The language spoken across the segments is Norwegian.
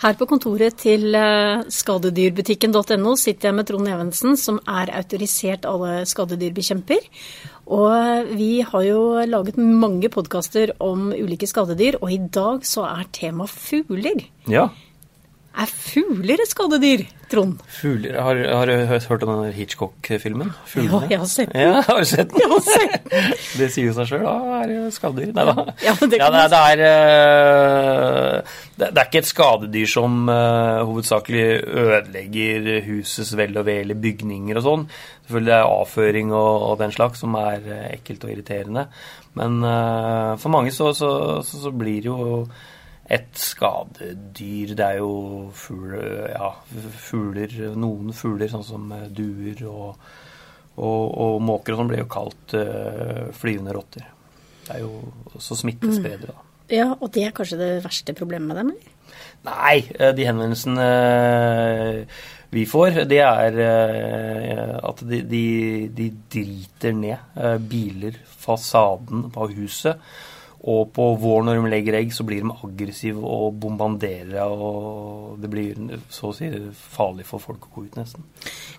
Her på kontoret til eh, skadedyrbutikken.no sitter jeg med Trond Evensen, som er autorisert alle skadedyrbekjemper. Og vi har jo laget mange podkaster om ulike skadedyr, og i dag så er tema fugler. Ja. Er fugler et skadedyr, Trond? Fugler Har, har du hørt om den Hitchcock-filmen? Ja, jeg har sett den. Ja, har du sett den? Jeg har sett den. det sier jo seg sjøl, da er det skadedyr. Nei da. Ja, det Ja, det, det er eh, det, det er ikke et skadedyr som uh, hovedsakelig ødelegger husets vel og ve eller bygninger og sånn. Selvfølgelig det er avføring og, og den slags som er eh, ekkelt og irriterende. Men uh, for mange så, så, så, så blir det jo et skadedyr. Det er jo fugler, ja, fugler Noen fugler, sånn som eh, duer og, og, og måker og sånn, blir jo kalt uh, flyvende rotter. Det er jo også smittespredere, da. Ja, og det er kanskje det verste problemet med dem? eller? Nei, eh, de henvendelsene vi får, det er at de, de, de driter ned biler, fasaden på huset. Og på våren når de legger egg, så blir de aggressive og bombanderer. Og det blir så å si farlig for folk å gå ut, nesten.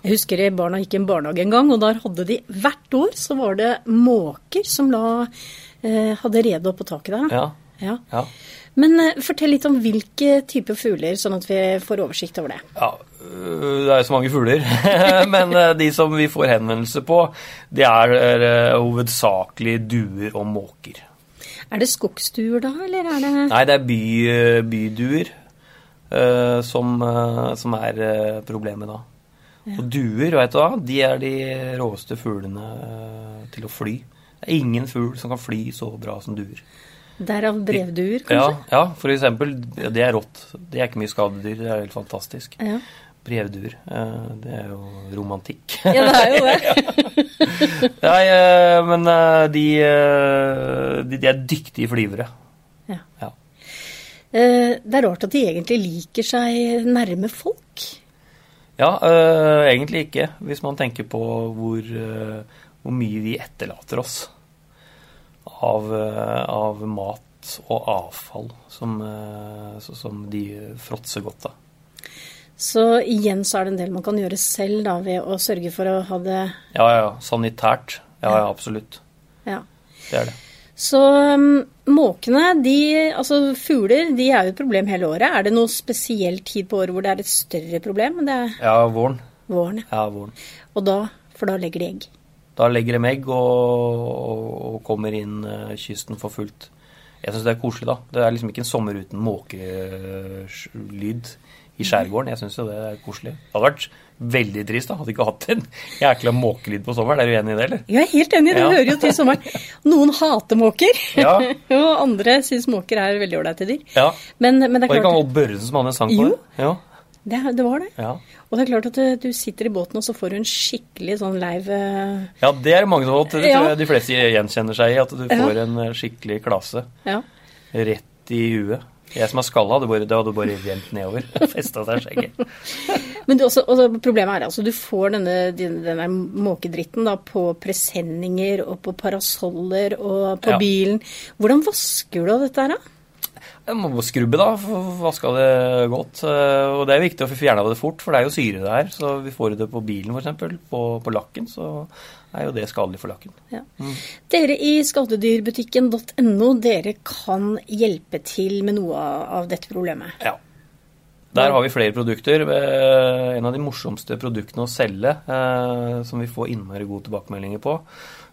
Jeg husker jeg barna gikk i en barnehage en gang, og der hadde de hvert år så var det måker som la, eh, hadde redet på taket der. Ja, Ja. ja. Men eh, fortell litt om hvilke typer fugler, sånn at vi får oversikt over det. Ja, øh, det er jo så mange fugler. Men øh, de som vi får henvendelse på, det er øh, hovedsakelig duer og måker. Er det skogsduer da, eller er det Nei, det er by, øh, byduer uh, som, uh, som er uh, problemet da. Og duer, vet du hva, de er de råeste fuglene til å fly. Det er ingen fugl som kan fly så bra som duer. Derav brevduer, Ja, kanskje? ja, for eksempel, det er rått. Det er ikke mye skadedyr, det er helt fantastisk. Ja. Brevduer, øh, det er jo romantikk. ja, det er jo det. Nei, eh, men eh, de, eh, de, de er dyktige flyvere. Ja. Ja. Eh, Det er rart at de egentlig liker seg nærme folk. Ja, eh, egentlig ikke, hvis man tenker på hvor, eh, hvor mye vi etterlater oss av, eh, av mat og avfall som, eh, så- som de fråtser godt av. Så igjen så er det en del man kan gjøre selv da, ved å sørge for å ha det Ja, ja, sanitært. Ja, ja, absolutt. Ja. Det er det. Så um, måkene, de, altså fugler, de er jo et problem hele året. Er det noe spesiell tid på året hvor det er et større problem? Det er Ja, våren. våren. ja. Ja, våren. Og da, for da legger de egg. Da legger de egg og, og, og kommer inn eh, kysten for fullt. Jeg syns det er koselig, da. Det er liksom ikke en sommer uten måkelyd i skjærgården. Jeg syns jo det er koselig. Det hadde vært veldig trist da, hadde ikke hatt en jækla måkelyd på sommeren. Er du enig i det, eller? Jeg er helt enig, det Ja. hører jo til sommeren. Noen hater måker, Ja. og andre syns måker er veldig ålreite dyr. Ja. Men, men det er Var det ikke klart Odd Børresen som hadde en sang på Jo. det? Jo. det, det var det. Ja. Og det er klart at du, du sitter i båten, og så får du en skikkelig sånn leiv eh, ja, det er mange som har fått. Det tror jeg de fleste gjenkjenner seg i. At du får en eh, skikkelig klase Ja. rett i huet. Jeg som er skalla, hadde bare, det hadde bare rent nedover. Festa seg skjegget. Men du, også, også, problemet er altså du får denne, denne, denne måkedritten da, på presenninger og på parasoller og på Ja. bilen. Hvordan vasker du av dette her, da? Jeg må skrubbe, da. Vaska det godt. Eh, Og det er viktig å få fjerna det fort, for det er jo syre det her. Så vi får det på bilen, f.eks. På, på lakken, så er jo det skadelig for lakken. Ja. Dere i skadedyrbutikken.no, dere kan hjelpe til med noe av, dette problemet. Ja. Der har vi flere produkter. Eh, En av de morsomste produktene å selge, eh, som vi får innmari gode tilbakemeldinger på.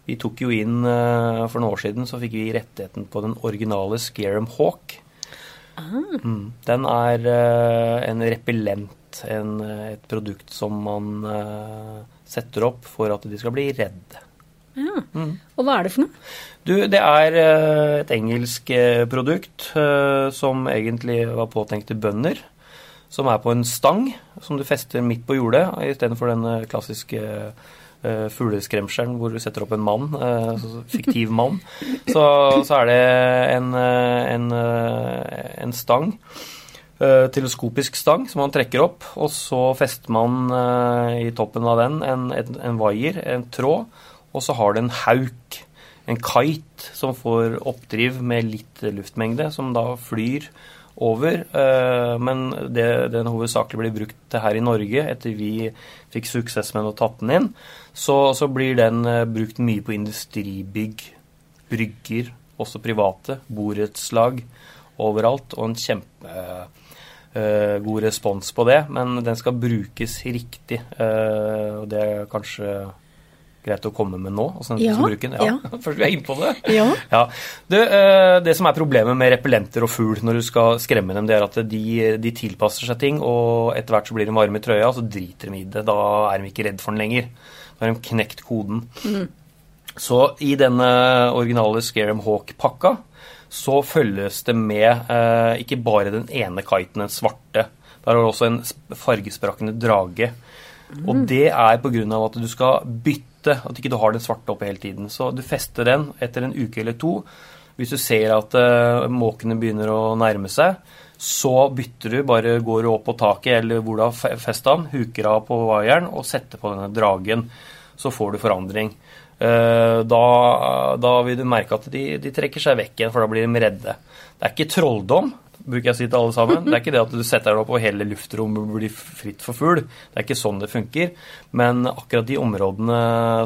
Vi tok jo inn eh, For noen år siden så fikk vi rettigheten på den originale Scarum Hawk. Mm. Den er en repellent, en, et produkt som man setter opp for at de skal bli redde. Ja. Og hva er det for noe? Du, det er eh, et engelsk eh, produkt eh, som egentlig var påtenkt til bønder. Som er på en stang som du fester midt på jordet, istedenfor den klassiske uh, fugleskremselen hvor du setter opp en mann, eh, fiktiv mann. Så, så er det en, en, en stang. Eh, Teleskopisk stang som man trekker opp, og så fester man eh, i toppen av den en, en, en vaier, en tråd, og så har det en hauk. en kite som får oppdriv med litt luftmengde, som da flyr over. Eh, men det, den hovedsakelig blir brukt her i Norge etter vi fikk suksess med å tatt den inn. Så, så blir den brukt mye på industribygg, brygger, også private, borettslag overalt. Og en kjempegod uh, respons på det. Men den skal brukes riktig. Uh, og det er kanskje greit å komme med nå? Ja. Ja, ja. Først vi er inne på det. Ja. ja. Det, uh, det, som er problemet med repellenter og fugl når du skal skremme dem, det er at de, de tilpasser seg ting, og etter hvert så blir de varme i trøya, og så driter de i det. Da er de ikke redd for den lenger. Da har de knekt koden. Mm. Så i denne originale Scareham Hawk-pakka så følges det med eh, ikke bare den ene kiten, den svarte. Der har du også en fargesprakende drage. Mm. Og det er pga. at du skal bytte, at ikke du har den svarte oppe hele tiden. Så du fester den etter en uke eller to. Hvis du ser at eh, måkene begynner å nærme seg, så bytter du, bare går du opp på taket eller hvor du har festa den, huker av på vaieren og setter på denne dragen. Så får du forandring. Uh, da, da, vil du merke at de, de, trekker seg vekk igjen, for da blir de redde. Det er ikke trolldom, bruker jeg å si til alle sammen. Det er ikke det at du setter deg opp og hele luftrommet blir fritt for fugl. Det er ikke sånn det funker. Men akkurat de områdene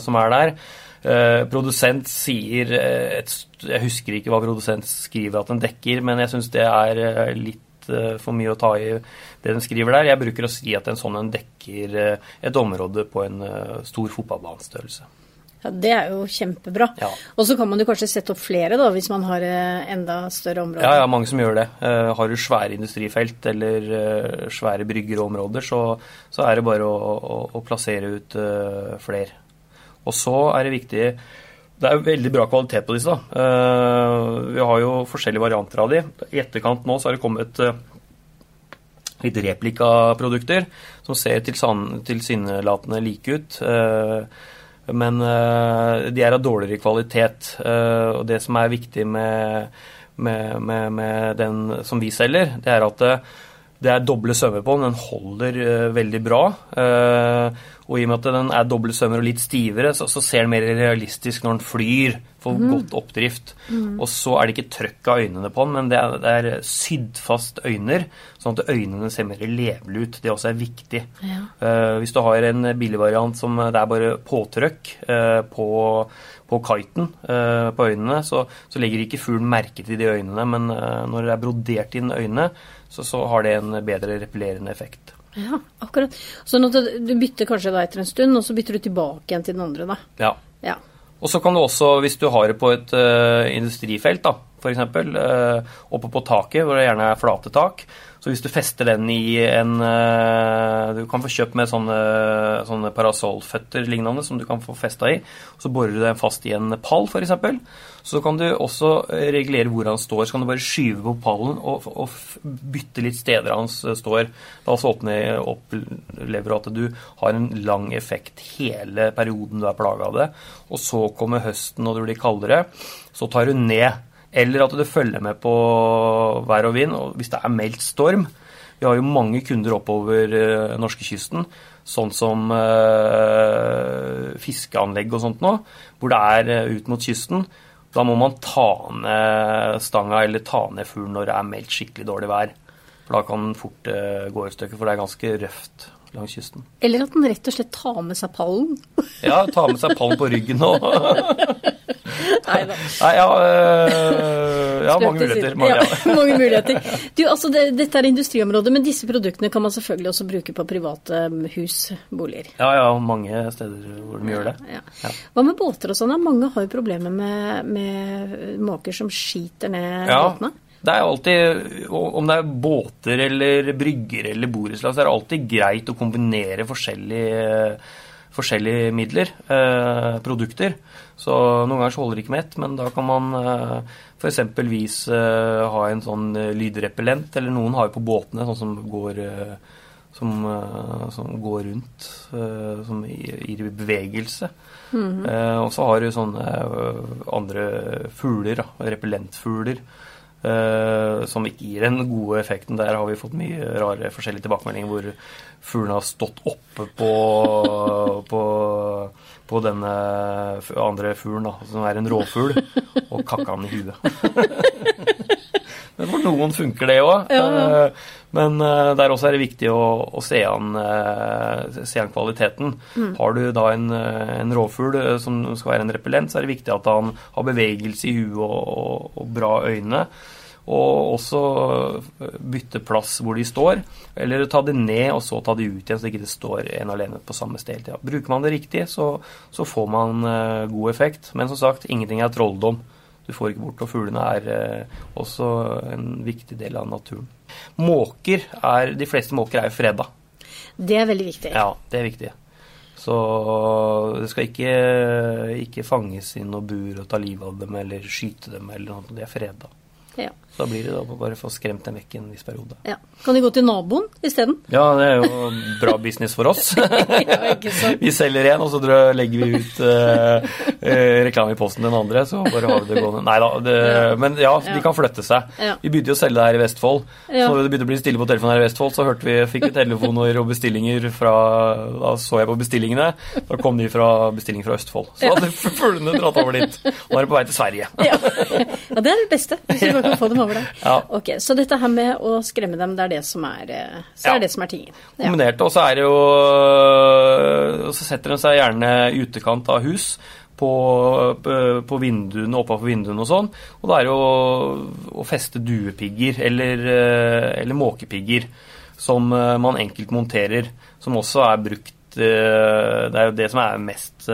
som er der eh, Produsent sier eh, et, Jeg husker ikke hva produsent skriver at den dekker, men jeg syns det er eh, litt eh, for mye å ta i det den skriver der. Jeg bruker å si at en sånn en dekker eh, et område på en stor fotballbanestørrelse. Ja, Det er jo kjempebra. Ja. Og så kan man jo kanskje sette opp flere, da, hvis man har eh, enda større områder. Ja, ja, mange som gjør det. Uh, har du svære industrifelt eller svære brygger og områder, så, så, er det bare å, å, å plassere ut flere. Og så er det viktig Det er veldig bra kvalitet på disse. da. vi har jo forskjellige varianter av de. I etterkant nå så har det kommet litt replikaprodukter som ser tilsynelatende like ut. Men uh, de er av dårligere kvalitet. Uh, og det som er viktig med, med, med, med, den som vi selger, det er at uh, det er doble sømmer på den. Den holder veldig bra. Og i og med at den er dobbelt sømmer og litt stivere, så, så ser den mer realistisk når den flyr for mm. godt oppdrift. Mm. Og så er det ikke trøkk av øynene på den, men det er, det er sydd fast øyner, sånn at øynene ser mer levelig ut. Det også er viktig. Ja. Uh, hvis du har en billigvariant som det er bare påtrykk uh, på, på kiten uh, på øynene, så, så legger ikke fuglen merke til de øynene, men når det er brodert inn øynene, så, så har det en bedre repellerende effekt. Ja, akkurat. Så du bytter kanskje da etter en stund, og så bytter du tilbake igjen til den andre, da. Ja. ja. Og så kan du også, hvis du har det på et uh, industrifelt, da, f.eks. Uh, oppe på taket, hvor det gjerne er flate tak, så hvis du fester den i en uh, Du kan få kjøpt med sånne, sånne parasollføtter lignende som du kan få festa i. Så borer du den fast i en pall, f.eks. Så kan du også regulere hvor han står. Så kan du bare skyve på pallen og, og bytte litt steder han står. Da så opplever du at du har en lang effekt hele perioden du er plaga av det. Og så kommer høsten og det blir kaldere. Så tar du ned eller at du følger med på vær og vind. Og hvis det er meldt storm Vi har jo mange kunder oppover uh, norskekysten, sånn som uh, fiskeanlegg og sånt nå, hvor det er uh, ut mot kysten. Da må man ta ned stanga eller ta ned fuglen når det er meldt skikkelig dårlig vær. For da kan den fort uh, gå i stykker, for det er ganske røft langs kysten. Eller at den rett og slett tar med seg pallen. ja, tar med seg pallen på ryggen og Nei da. Nei, ja, øh, ja mange muligheter. Mange, ja. mange muligheter. Du, altså, det, dette er industriområdet, men disse produktene kan man selvfølgelig også bruke på private um, hus, boliger? Ja, ja, mange steder hvor de gjør det. Ja. Hva med båter og sånn? Mange har jo problemer med, med måker som skiter ned båtene. Det er alltid, Om det er båter eller brygger eller borettslag, så er det alltid greit å kombinere forskjellige, forskjellige midler, eh, produkter. Så noen ganger så holder det ikke med ett, men da kan man eh, f.eks. Eh, ha en sånn uh, lydrepellent, eller noen har jo på båtene sånn som går, eh, som, som går rundt, som gir bevegelse. Mm -hmm. og så har du sånne andre fugler, repellentfugler. Som ikke gir den gode effekten. Der har vi fått mye rare forskjellige tilbakemeldinger hvor fuglene har stått oppe på, på på denne andre fuglen, da, som er en råfugl, og kakka den i huet. Men for noen funker det òg. Ja. Eh, men eh, der også er det viktig å, å se, an, eh, se, an, kvaliteten. Mm. Har du da en, en, rovfugl som skal være en repellent, så er det viktig at han har bevegelse i huet og, og, og bra øyne. Og også bytte plass hvor de står, eller ta det ned og så ta det ut igjen, så ikke det står en alene på samme sted hele tida. Bruker man det riktig, så, så får man god effekt. Men som sagt, ingenting er trolldom du får ikke bort. Og fuglene er eh, også en viktig del av naturen. Måker er, De fleste måker er jo freda. Det er veldig viktig. Ja, det er viktig. Så det skal ikke, ikke fanges i noe bur og ta livet av dem eller skyte dem eller noe. De er freda. Da blir det da bare få skremt dem vekk en viss periode. Ja. Kan de gå til naboen isteden? Ja, det er jo bra business for oss. ja, vi selger en, og så legger vi ut eh, reklame i posten den andre, så bare har vi det gående. Nei da, det, men ja, de kan flytte seg. Vi begynte jo å selge det her i Vestfold. Så det begynte å bli stille på telefonen her i Vestfold, så vi, fikk vi telefoner og bestillinger fra Da så jeg på bestillingene. Da kom de fra bestilling fra Østfold. Så hadde fuglene dratt over dit. Nå er de på vei til Sverige. ja. det er det beste. Hvis vi bare kan få dem over det. Ja. Ok, Så dette her med å skremme dem, det er det som er, eh, så ja. er, det som er tingen? Ja. Kombinert. Og så er det jo Så setter de seg gjerne i utekant av hus. På, på vinduene, oppafor vinduene og sånn. Og da er det jo å feste duepigger eller, øh, eller måkepigger som øh, man enkelt monterer. Som også er brukt det er jo det som er mest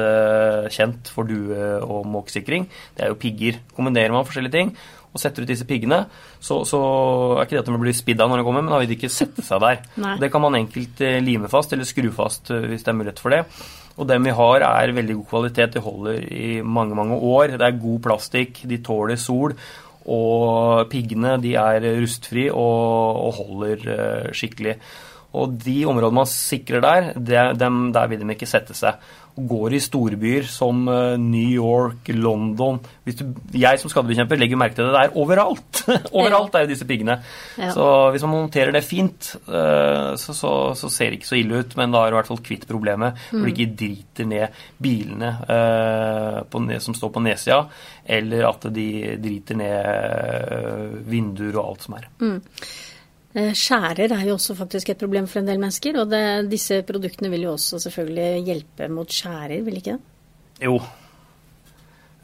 kjent for due- og måkesikring. Det er jo pigger. Kombinerer man forskjellige ting, og setter ut disse piggene, så, så er ikke det at de blir spidd av når de kommer, men da vil de ikke sette seg der. det kan man enkelt eh, lime fast eller skru fast eh, hvis det er mulighet for det. Og dem vi har, er veldig god kvalitet. De holder i mange, mange år. Det er god plastikk, de tåler sol. Og piggene de er rustfri og, og holder uh, skikkelig. Og de områdene man sikrer der, det, dem, der vil de ikke sette seg Og går i storbyer som eh, New York, London du, Jeg som skadebekjemper legger merke til det der overalt. overalt er jo disse piggene. Ja. Så hvis man monterer det fint, eh, så, så, så, ser det ikke så ille ut, men da er du i hvert fall kvitt problemet. Mm. Hvor du ikke driter ned bilene uh, på, som står på nedsida, eller at de driter ned vinduer og alt som er. Mm. Eh, skjærer er jo også faktisk et problem for en del mennesker, og det, disse produktene vil jo også selvfølgelig hjelpe mot skjærer, vil ikke det? Jo.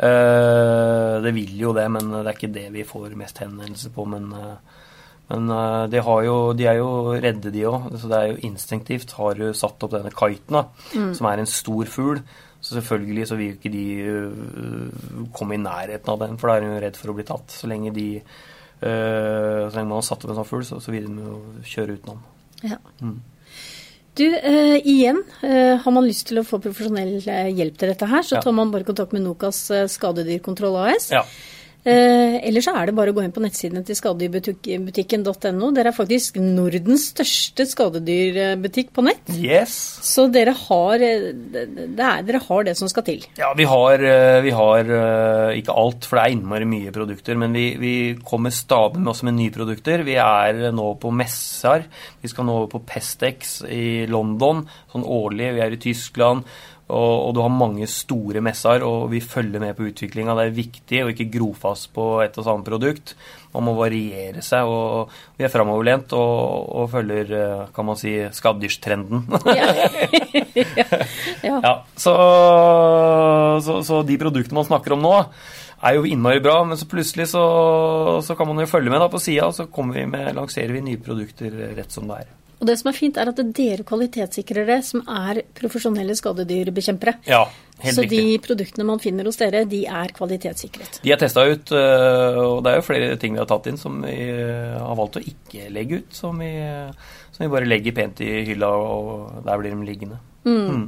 Eh, det vil jo det, men det er ikke det vi får mest henvendelse på. Men, eh, men de, jo, de, er jo redde, de òg. Så det er jo instinktivt. Har du satt opp denne kiten, mm. som er en stor fugl, så selvfølgelig så vil ikke de komme i nærheten av den, for da er de redd for å bli tatt. Så lenge de så lenge man har satt opp en sånn fugl, så, så vil den jo kjøre utenom. Ja. Mm. Du, uh, igjen, uh, har man lyst til å få profesjonell hjelp til dette her, så ja. tar man bare kontakt med Nokas Skadedyrkontroll AS. Ja. Eh, Eller så er det bare å gå inn på nettsidene til skadedyrbutikken.no. Dere er faktisk Nordens største skadedyrbutikk på nett. Yes. Så dere har eh, det, er, dere har det som skal til. Ja, vi har, eh, vi har eh, ikke alt, for det er innmari mye produkter. Men vi, vi kommer stadig med også med nye produkter. Vi er nå på messer. Vi skal nå på Pestex i London sånn årlig. Vi er i Tyskland. Og, og, du har mange store messer, og vi følger med på utviklinga. Det er viktig å ikke gro fast på et og samme produkt. Man må variere seg. og Vi er framoverlent og, og, følger, eh, kan man si, skadedyrstrenden. ja. ja. ja. Så, så, så, de produktene man snakker om nå, er jo innmari bra. Men så plutselig så, så kan man jo følge med da på sida, og så vi med, lanserer vi nye produkter rett som det er. Og det som er fint, er at det er dere kvalitetssikrere som er profesjonelle skadedyrbekjempere. Ja, helt Så riktig. de produktene man finner hos dere, de er kvalitetssikret. De er testa ut, øh, og det er jo flere ting vi har tatt inn som vi øh, har valgt å ikke legge ut. Som vi, som vi bare legger pent i hylla, og der blir de liggende. Mm. Mm.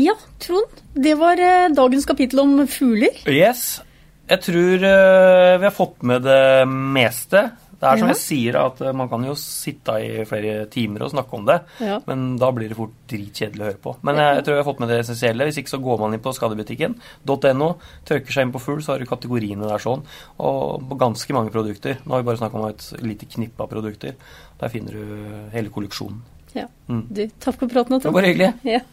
Ja, Trond. Det var øh, dagens kapittel om fugler. Yes. Jeg tror vi har fått med det meste. Det er som ja. jeg sier, at eh, man kan jo sitte i flere timer og snakke om det, ja. men da blir det fort dritkjedelig å høre på. Men jeg, jeg tror jeg har fått med det essensielle. Hvis ikke så går man inn på skadebutikken.no, trykker seg inn på full, så har du kategoriene der sånn, og på ganske mange produkter. Nå har vi bare snakka om et lite knippe av produkter. Der finner du hele kolleksjonen. Ja. Mm. Du, takk for praten. Det var bare hyggelig. Ja.